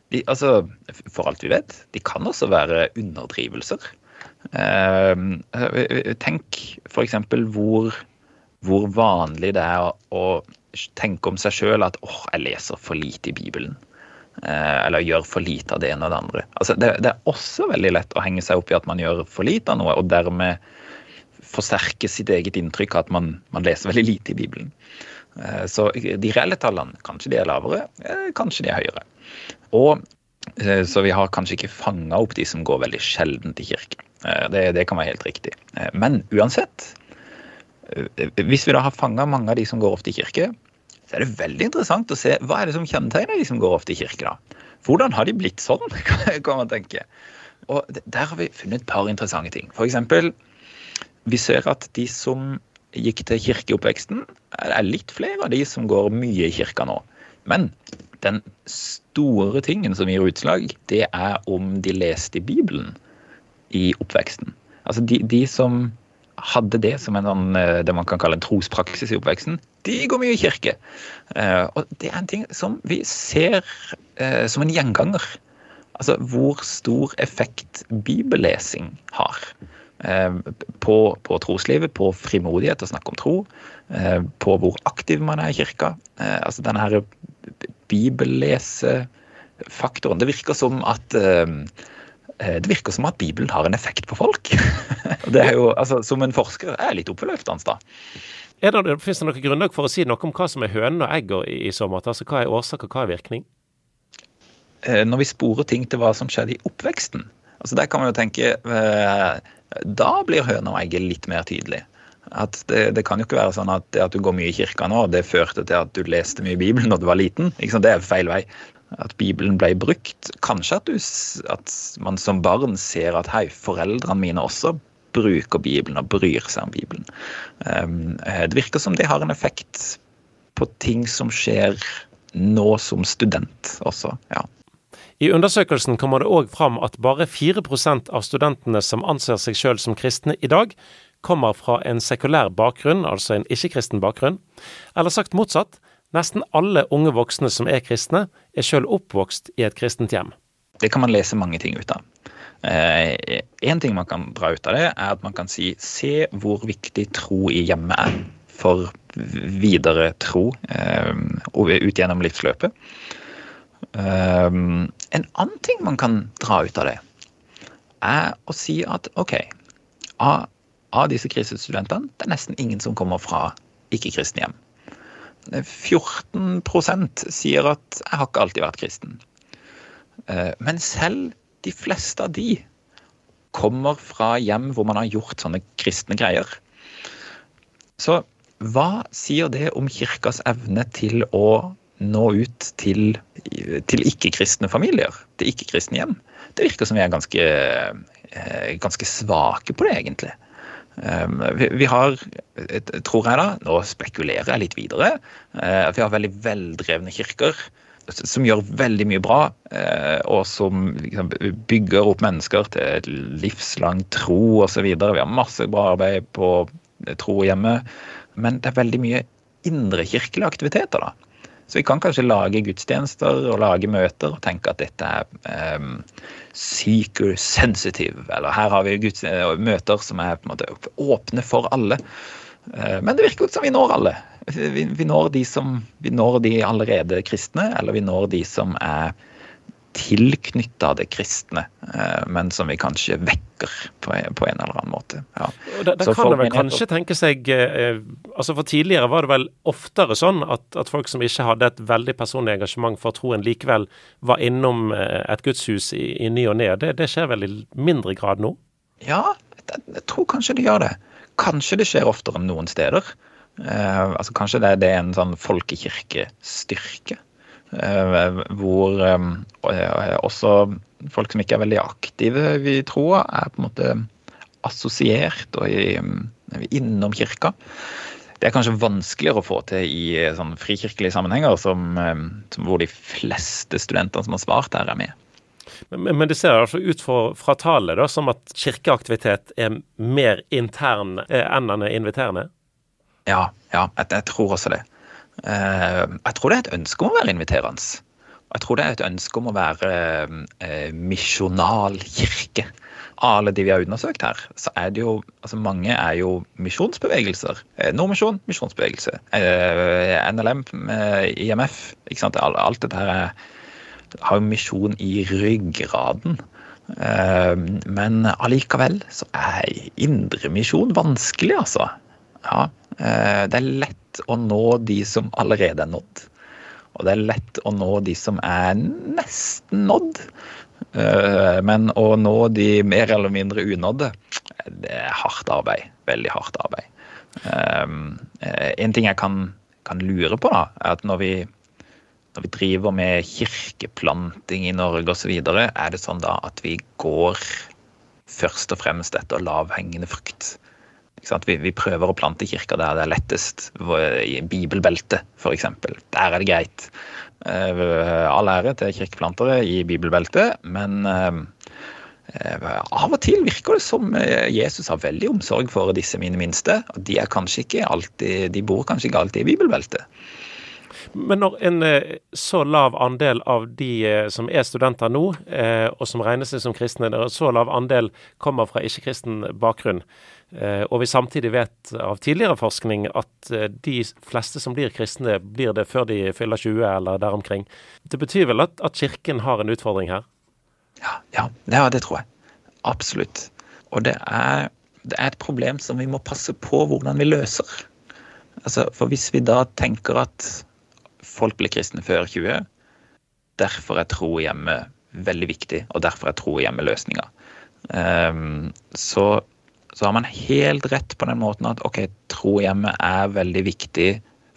de, altså, for alt vi vet, de kan også være underdrivelser. Eh, tenk f.eks. Hvor, hvor vanlig det er å tenke om seg sjøl at åh, jeg leser for lite i Bibelen. Eh, eller gjør for lite av det ene og det andre. Altså, det, det, er også veldig lett å henge seg opp i at man gjør for lite av noe, og dermed forsterke sitt eget inntrykk av at man, man leser veldig lite i Bibelen. Eh, så de reelle tallene, kanskje de er lavere, kanskje de er høyere. Og Eh, så vi har kanskje ikke fanga opp de som går veldig sjelden til kirke. Eh, det, det, kan være helt riktig. Eh, men uansett, hvis vi da har fanga mange av de som går ofte i kirke, så er det veldig interessant å se hva er det som kjennetegner de som går ofte i kirke. da? Hvordan har de blitt sånn, (laughs) kan man tenke. Og Der har vi funnet et par interessante ting. F.eks. vi ser at de som gikk til kirke i oppveksten, er litt flere av de som går mye i kirka nå. Men den store tingen som gir utslag, det er om de leste i Bibelen i oppveksten. Altså de, de som hadde det som en sånn, eh, det man kan kalle en trospraksis i oppveksten, de går mye i kirke. Eh, og det er en ting som vi ser eh, som en gjenganger. Altså hvor stor effekt bibellesing har. På, på, troslivet, på frimodighet å snakke om tro, på hvor aktiv man er i kirka. Altså denne her bibellesefaktoren. Det virker som at det virker som at Bibelen har en effekt på folk. (laughs) det er jo, altså, Som en forsker er jeg litt oppløftende, da. Er det, Fins det noe grunnlag for å si noe om hva som er hønen og egget i, i så måte? Altså, Hva er årsak og hva er virkning? Eh, når vi sporer ting til hva som skjedde i oppveksten, altså der kan man jo tenke eh, Da blir høna og egget litt mer tydelig. At det, det, kan jo ikke være sånn at det at du går mye i kirka nå, det førte til at du leste mye i Bibelen når du var liten. Det er feil vei. At Bibelen ble brukt. Kanskje at, du, at man som barn ser at hei, foreldrene mine også bruker Bibelen og bryr seg om Bibelen. Um, det virker som det har en effekt på ting som skjer nå som student også. ja. I undersøkelsen kommer det òg fram at bare 4% av studentene som anser seg sjøl som kristne i dag, kommer fra en sekulær bakgrunn, altså en ikke-kristen bakgrunn. Eller sagt motsatt, nesten alle unge voksne som er kristne, er sjøl oppvokst i et kristent hjem. Det kan man lese mange ting ut av. Eh, en ting man kan dra ut av det, er at man kan si se hvor viktig tro i hjemmet er for videre tro eh, ut gjennom livsløpet. Eh, en annen ting man kan dra ut av det, er å si at OK, av av disse kristne det er nesten ingen som kommer fra ikke-kristne hjem. 14% sier at 'jeg har ikke alltid vært kristen'. Eh, men selv de fleste av de kommer fra hjem hvor man har gjort sånne kristne greier. Så hva sier det om kirkas evne til å nå ut til, til ikke-kristne familier? Til ikke-kristne hjem? Det virker som vi er ganske, eh, ganske svake på det, egentlig. Ehm, vi har, tror jeg da, nå spekulerer jeg litt videre, eh, at vi har veldig veldrevne kirker som gjør veldig mye bra, eh, og som liksom bygger opp mennesker til et livslang tro osv. Vi har masse bra arbeid på tro hjemme, men det er veldig mye indrekirkelige aktiviteter. da. Så vi kan kanskje lage gudstjenester og lage møter og tenke at dette er um, seeker sensitive, eller her har vi eh, møter som er på en måte åpne for alle. Uh, men det virker jo som vi når alle. Vi, vi, når de som, vi når de allerede kristne, eller vi når de som er tilknytta det kristne, eh, men som vi kanskje vekker på en, på en eller annen måte. Ja. Det, da kan det vel kanskje tenke seg eh, altså For tidligere var det vel oftere sånn at, at, folk som ikke hadde et veldig personlig engasjement for troen, likevel var innom eh, et gudshus i, i ny og ne. Det, det, skjer vel i mindre grad nå? Ja, jeg, jeg tror kanskje det gjør det. Kanskje det skjer oftere enn noen steder. Eh, altså Kanskje det, det er en sånn folkekirkestyrke. Eh, hvor eh, også folk som ikke er veldig aktive i troa, er på en måte assosiert og i, innom kirka. Det er kanskje vanskeligere å få til i eh, sånn frikirkelige sammenhenger, som, som hvor de fleste studentene som har svart her, er med. Men, men det ser altså ut fra, fra tallet da, som at kirkeaktivitet er mer intern enn den er inviterende? Ja, ja jeg, jeg tror også det. Eh, jeg tror det er et ønske om å være inviterende. Jeg tror det er et ønske om å være eh, misjonal kirke. alle de vi har undersøkt her, så er det jo altså Mange er jo misjonsbevegelser. Eh, Nordmisjon, misjonsbevegelse. Eh, NLM, IMF. ikke sant? Alt dette her er, har jo misjon i ryggraden. Men allikevel så er indremisjon vanskelig, altså. Ja, det er lett å nå de som allerede er nådd. Og det er lett å nå de som er nesten nådd. Eh, men å nå de mer eller mindre unådde, det er hardt arbeid. Veldig hardt arbeid. Eh, en ting jeg kan, kan lure på, da, er at når vi, når vi driver med kirkeplanting i Norge osv., er det sånn da at vi går først og fremst etter lavhengende frukt. Vi, vi, prøver å plante kirker der det er lettest. I bibelbeltet, f.eks. Der er det greit. Uh, all ære til kirkeplantere i bibelbeltet, men uh, av og til virker det som Jesus har veldig omsorg for disse mine minste. og De, er kanskje ikke alltid, de bor kanskje ikke alltid i bibelbeltet. Men når en så lav andel av de som er studenter nå, og som regner seg som kristne, så lav andel kommer fra ikke-kristen bakgrunn, Eh, og vi samtidig vet av tidligere forskning at eh, de fleste som blir kristne, blir det før de fyller 20 eller der omkring. Det betyr vel at, at Kirken har en utfordring her? Ja, ja, det tror jeg. Absolutt. Og det er, det er, et problem som vi må passe på hvordan vi løser. Altså, for hvis vi da tenker at folk blir kristne før 20, derfor er tro hjemme veldig viktig, og derfor er tro hjemme løsninga. Um, så så har man helt rett på den måten at ok, trohjemmet er veldig viktig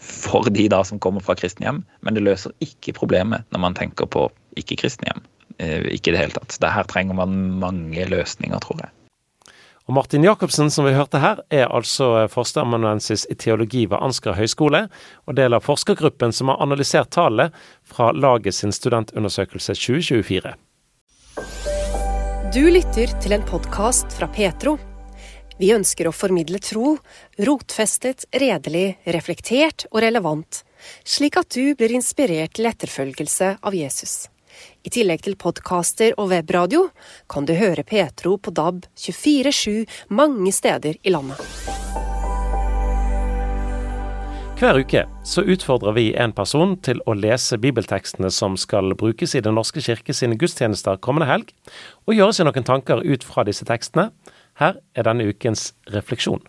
for de da som kommer fra kristne hjem, men det løser ikke problemet når man tenker på ikke-kristne hjem. Eh, ikke i det hele tatt. Det her trenger man mange løsninger, tror jeg. Og Martin Jacobsen, som vi hørte her, er altså førsteamanuensis i teologi ved Ansgar høgskole, og del av forskergruppen som har analysert tallene fra laget sin studentundersøkelse 2024. Du lytter til en podkast fra Petro. Vi ønsker å formidle tro, rotfestet, redelig, reflektert og relevant, slik at du blir inspirert til etterfølgelse av Jesus. I tillegg til podkaster og webradio kan du høre Petro på DAB 24-7 mange steder i landet. Hver uke så utfordrer vi en person til å lese bibeltekstene som skal brukes i Den norske kirke sine gudstjenester kommende helg, og gjøre seg noen tanker ut fra disse tekstene. Her er denne ukens refleksjon.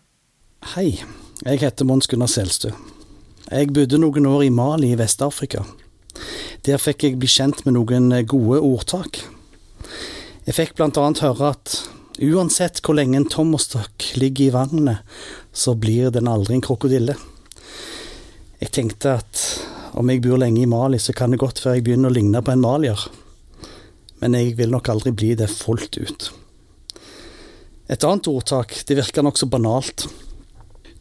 Hei, jeg heter Mons Gunnar Selstø. Jeg bodde noen år i Mali i Vest-Afrika. Der fikk jeg bli kjent med noen gode ordtak. Jeg fikk blant høre at uansett hvor lenge en tommerstokk ligger i vannet, så blir den aldri en krokodille. Jeg tenkte at om jeg bor lenge i Mali, så kan det godt være jeg begynner å ligne på en malier. Men jeg vil nok aldri bli det fullt ut. Et annet ordtak, det virker nokså banalt.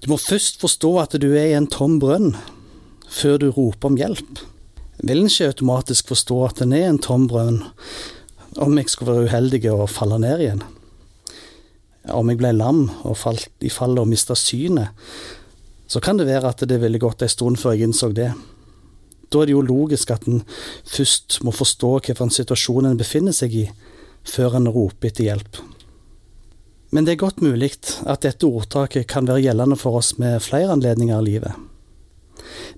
Du må først forstå at du er i en tom brønn, før du roper om hjelp. Vil en ikke automatisk forstå at en er en tom brønn, om jeg skulle være uheldig og falle ned igjen? Om jeg ble lam og falt i fallet og mista synet, så kan det være at det ville gått ei stund før jeg innså det. Da er det jo logisk at en først må forstå hvilken situasjon en befinner seg i, før en roper etter hjelp. Men det er godt mulig at dette ordtaket kan være gjeldende for oss med flere anledninger i livet.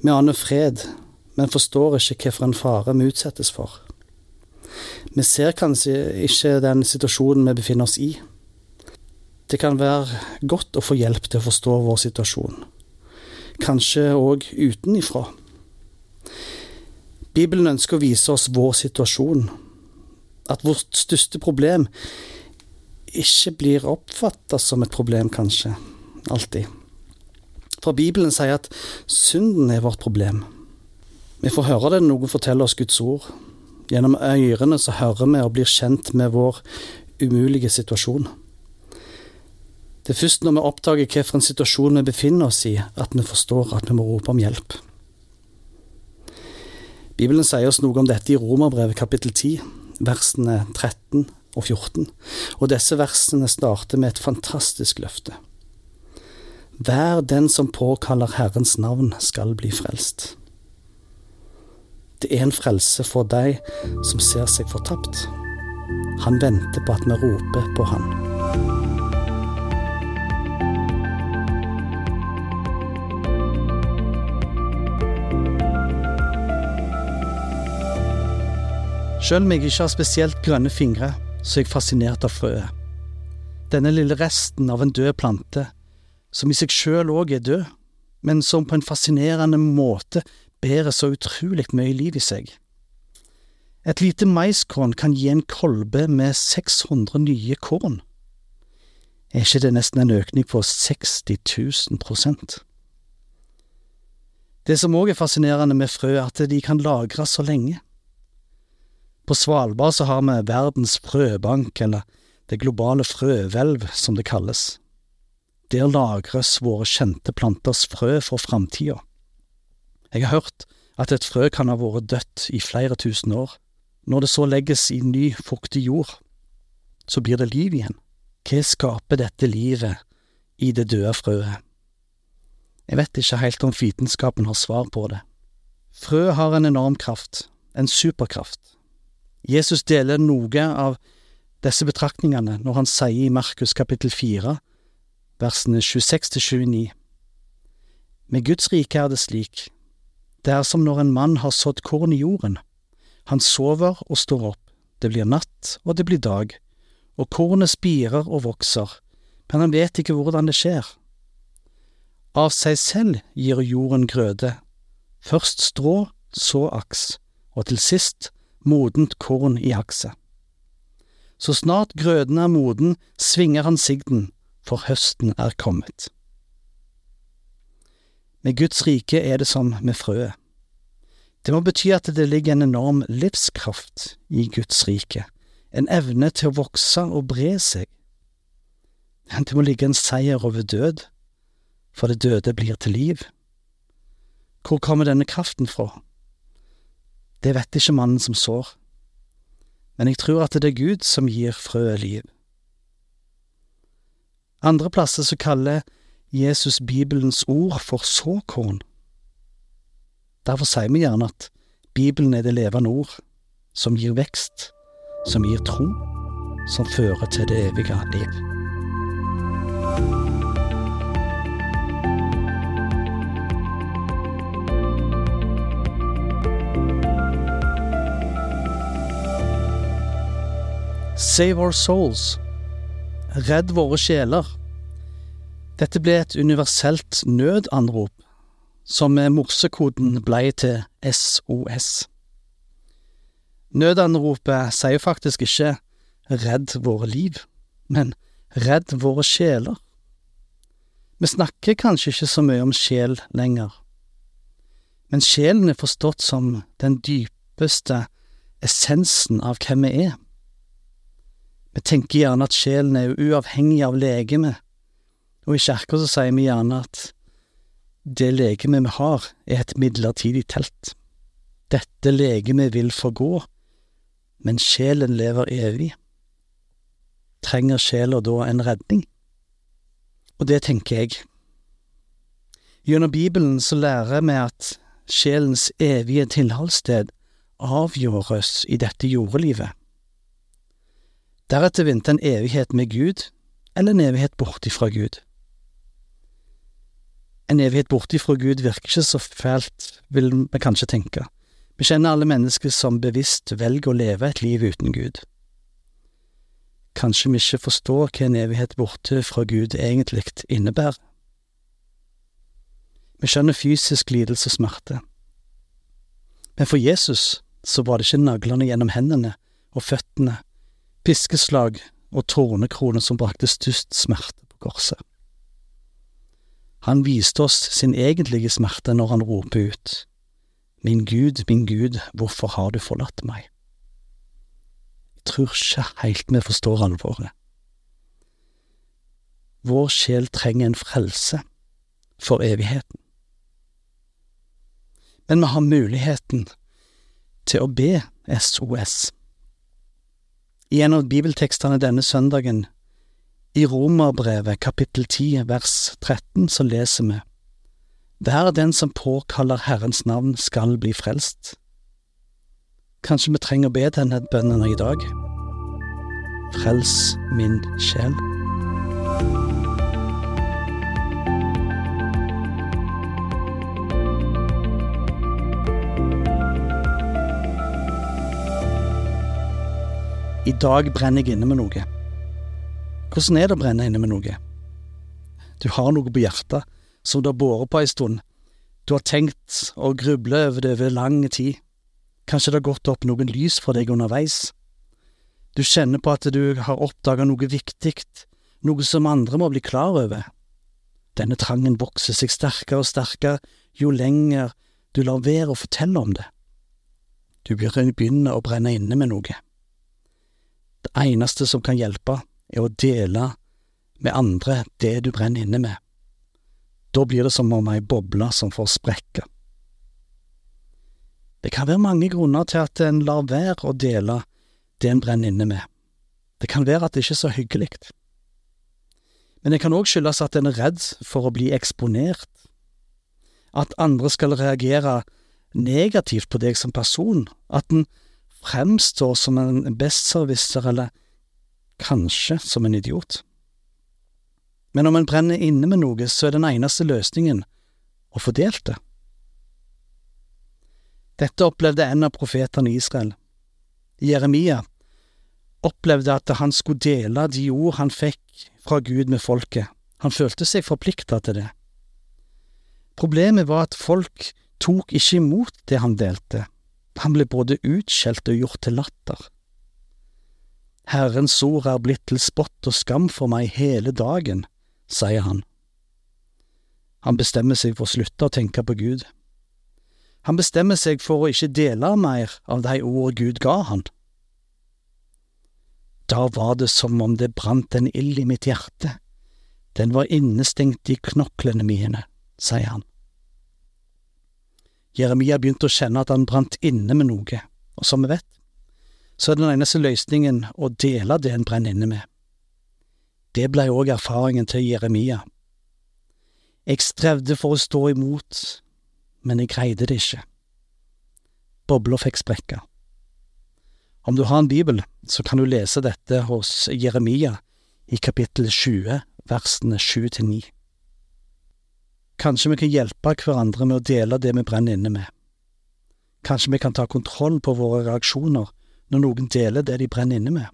Vi aner fred, men forstår ikke hvilken fare vi utsettes for. Vi ser kanskje ikke den situasjonen vi befinner oss i. Det kan være godt å få hjelp til å forstå vår situasjon, kanskje òg utenifra. Bibelen ønsker å vise oss vår situasjon, at vårt største problem ikke blir oppfatta som et problem, kanskje. Alltid. For Bibelen sier at synden er vårt problem. Vi får høre det når noen forteller oss Guds ord. Gjennom ørene så hører vi og blir kjent med vår umulige situasjon. Det er først når vi oppdager hvilken situasjon vi befinner oss i, at vi forstår at vi må rope om hjelp. Bibelen sier oss noe om dette i Romerbrevet kapittel 10, versene 13 og 14, og disse versene starter med et fantastisk løfte. Hver den som påkaller Herrens navn, skal bli frelst. Det er en frelse for deg som ser seg fortapt. Han venter på at vi roper på han. Sjøl om jeg ikke har spesielt grønne fingre, så er jeg fascinert av frøet. Denne lille resten av en død plante, som i seg sjøl òg er død, men som på en fascinerende måte bærer så utrolig mye liv i seg. Et lite maiskorn kan gi en kolbe med 600 nye korn. Er ikke det nesten en økning på 60 000 prosent? Det som òg er fascinerende med frø, er at de kan lagres så lenge. På Svalbard så har vi verdens frøbank, eller det globale frøhvelv, som det kalles. Der lagres våre kjente planters frø for framtida. Jeg har hørt at et frø kan ha vært dødt i flere tusen år. Når det så legges i ny, fuktig jord, så blir det liv igjen. Hva skaper dette livet i det døde frøet? Jeg vet ikke helt om vitenskapen har svar på det. Frø har en enorm kraft, en superkraft. Jesus deler noe av disse betraktningene når han sier i Markus kapittel 4, versene 26 til 29. Med Guds rike er det slik, det er som når en mann har sådd korn i jorden. Han sover og står opp, det blir natt og det blir dag, og kornet spirer og vokser, men han vet ikke hvordan det skjer. Av seg selv gir jorden grøde, først strå, så aks, og til sist modent korn i akset. Så snart grøden er moden, svinger han sigden, for høsten er kommet. Med Guds rike er det som med frøet. Det må bety at det ligger en enorm livskraft i Guds rike, en evne til å vokse og bre seg. Det må ligge en seier over død, for det døde blir til liv. Hvor kommer denne kraften fra? Det vet ikke mannen som sår, men jeg tror at det er Gud som gir frøet liv. Andre plasser så kaller Jesus Bibelens ord for såkorn. Derfor sier vi gjerne at Bibelen er det levende ord, som gir vekst, som gir tro, som fører til det evige liv. Save Our Souls. Redd våre sjeler. Dette ble et universelt nødanrop, som med morsekoden blei til SOS. Nødanropet sier faktisk ikke redd våre liv, men redd våre sjeler. Vi snakker kanskje ikke så mye om sjel lenger, men sjelen er forstått som den dypeste essensen av hvem vi er. Vi tenker gjerne at sjelen er uavhengig av legemet, og i kirka så sier vi gjerne at det legemet vi har, er et midlertidig telt. Dette legemet vil forgå, men sjelen lever evig. Trenger sjela da en redning? Og det tenker jeg. Gjennom Bibelen så lærer vi at sjelens evige tilholdssted avgjøres i dette jordelivet. Deretter venter en evighet med Gud, eller en evighet borte fra Gud. En evighet borte fra Gud virker ikke så fælt, vil vi kanskje tenke. Vi kjenner alle mennesker som bevisst velger å leve et liv uten Gud. Kanskje vi ikke forstår hva en evighet borte fra Gud egentlig innebærer. Vi skjønner fysisk lidelse og smerte. Men for Jesus så var det ikke naglene gjennom hendene og føttene piskeslag og tornekrone som brakte størst smerte på korset. Han viste oss sin egentlige smerte når han roper ut, Min Gud, min Gud, hvorfor har du forlatt meg? Jeg tror ikke helt vi forstår alvoret. Vår sjel trenger en frelse for evigheten. Men vi har muligheten til å be SOS i en av bibeltekstene denne søndagen, i Romerbrevet kapittel 10 vers 13, så leser vi Hver den som påkaller Herrens navn skal bli frelst. Kanskje vi trenger å be denne bønnen i dag? frels min sjel. I dag brenner jeg inne med noe. Hvordan er det å brenne inne med noe? Du har noe på hjertet som du har båret på ei stund. Du har tenkt og grublet over det over lang tid. Kanskje det har gått opp noen lys for deg underveis. Du kjenner på at du har oppdaga noe viktig, noe som andre må bli klar over. Denne trangen vokser seg sterkere og sterkere jo lenger du lar være å fortelle om det. Du begynner å brenne inne med noe. Det eneste som kan hjelpe, er å dele med andre det du brenner inne med. Da blir det som om ei boble som får sprekke. Det kan være mange grunner til at en lar være å dele det en brenner inne med. Det kan være at det ikke er så hyggelig. Men det kan òg skyldes at en er redd for å bli eksponert, at andre skal reagere negativt på deg som person, at en fremstår som en bestservicer eller kanskje som en idiot. Men om en brenner inne med noe, så er den eneste løsningen å få delt det. Dette opplevde en av profetene i Israel. Jeremia opplevde at han skulle dele de ord han fikk fra Gud med folket. Han følte seg forplikta til det. Problemet var at folk tok ikke imot det han delte. Han ble både utskjelt og gjort til latter. Herrens ord er blitt til spott og skam for meg hele dagen, sier han. Han bestemmer seg for å slutte å tenke på Gud. Han bestemmer seg for å ikke dele mer av de ord Gud ga han. Da var det som om det brant en ild i mitt hjerte, den var innestengt i knoklene mine, sier han. Jeremia begynte å kjenne at han brant inne med noe, og som vi vet, så er den eneste løsningen å dele det en brenner inne med. Det blei òg erfaringen til Jeremia. Jeg strevde for å stå imot, men jeg greide det ikke. Bobla fikk sprekke. Om du har en bibel, så kan du lese dette hos Jeremia i kapittel 20, versene 7 til 9. Kanskje vi kan hjelpe hverandre med å dele det vi brenner inne med. Kanskje vi kan ta kontroll på våre reaksjoner når noen deler det de brenner inne med.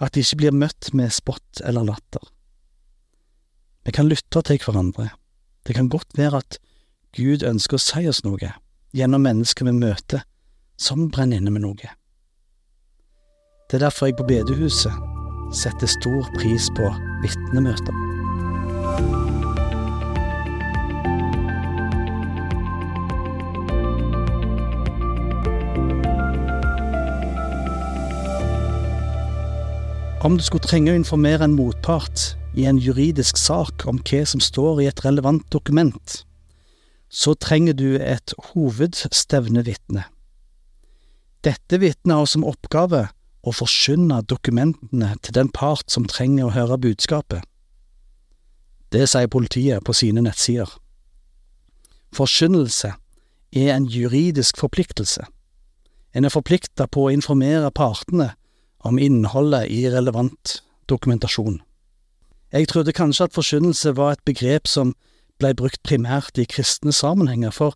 At de ikke blir møtt med spott eller latter. Vi kan lytte til hverandre. Det kan godt være at Gud ønsker å si oss noe gjennom mennesker vi møter, som brenner inne med noe. Det er derfor jeg på bedehuset setter stor pris på vitnemøter. Om du skulle trenge å informere en motpart i en juridisk sak om hva som står i et relevant dokument, så trenger du et hovedstevnevitne. Dette vitnet har som oppgave å forkynne dokumentene til den part som trenger å høre budskapet. Det sier politiet på sine nettsider. Forkynnelse er en juridisk forpliktelse. En er forplikta på å informere partene om innholdet i relevant dokumentasjon. Jeg trodde kanskje at forkynnelse var et begrep som ble brukt primært i kristne sammenhenger, for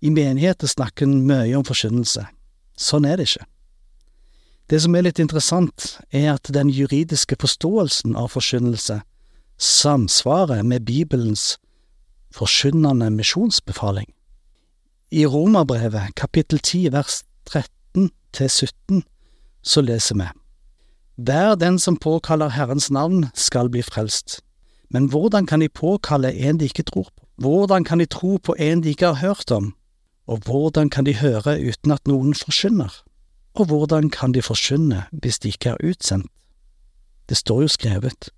i menigheter snakker en mye om forkynnelse. Sånn er det ikke. Det som er litt interessant, er at den juridiske forståelsen av forkynnelse samsvarer med Bibelens forkynnende misjonsbefaling. I Romerbrevet kapittel 10 vers 13 til 17 så leser vi Hver den som påkaller Herrens navn skal bli frelst. Men hvordan kan de påkalle en de ikke tror på? Hvordan kan de tro på en de ikke har hørt om? Og hvordan kan de høre uten at noen forsyner? Og hvordan kan de forsyne hvis de ikke er utsendt? Det står jo skrevet,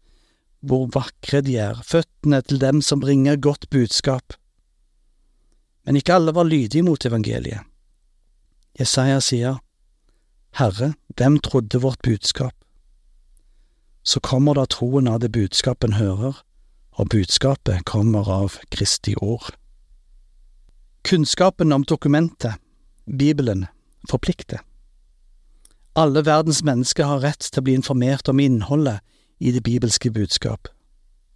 hvor vakre de er, føttene til dem som bringer godt budskap. Men ikke alle var lydige mot evangeliet. Jesaja sier, Herre, hvem trodde vårt budskap? Så kommer da troen av det budskapen hører, og budskapet kommer av Kristi ord. Kunnskapen om dokumentet, Bibelen, forplikter. Alle verdens mennesker har rett til å bli informert om innholdet i det bibelske budskap.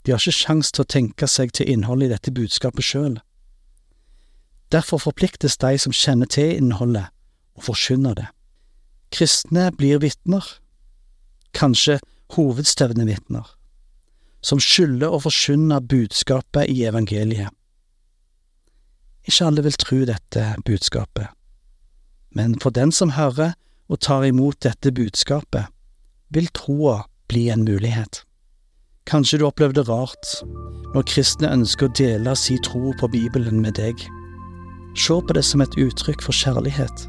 De har ikke sjans til å tenke seg til innholdet i dette budskapet sjøl. Derfor forpliktes de som kjenner til innholdet, å forkynne det. Kristne blir vitner, kanskje hovedstevnevitner, som skylder å forkynne budskapet i evangeliet. Ikke alle vil tro dette budskapet, men for den som hører og tar imot dette budskapet, vil troa bli en mulighet. Kanskje du opplevde det rart når kristne ønsker å dele si tro på Bibelen med deg. Se på det som et uttrykk for kjærlighet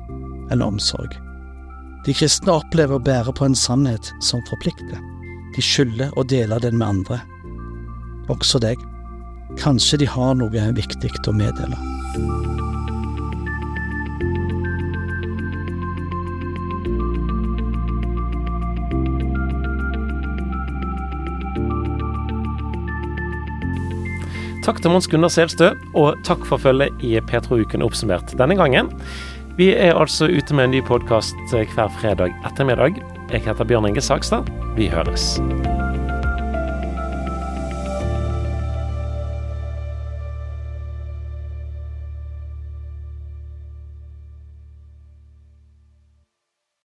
eller omsorg. De kristne opplever å bære på en sannhet som forplikter. De skylder å dele den med andre. Også deg. Kanskje de har noe viktig å meddele. Takk til Mons Gunnar Selstø, og takk for følget i Petro-uken oppsummert denne gangen. Vi er altså ute med en ny podkast hver fredag ettermiddag. Jeg heter Bjørn Inge Sagstad. Vi høres.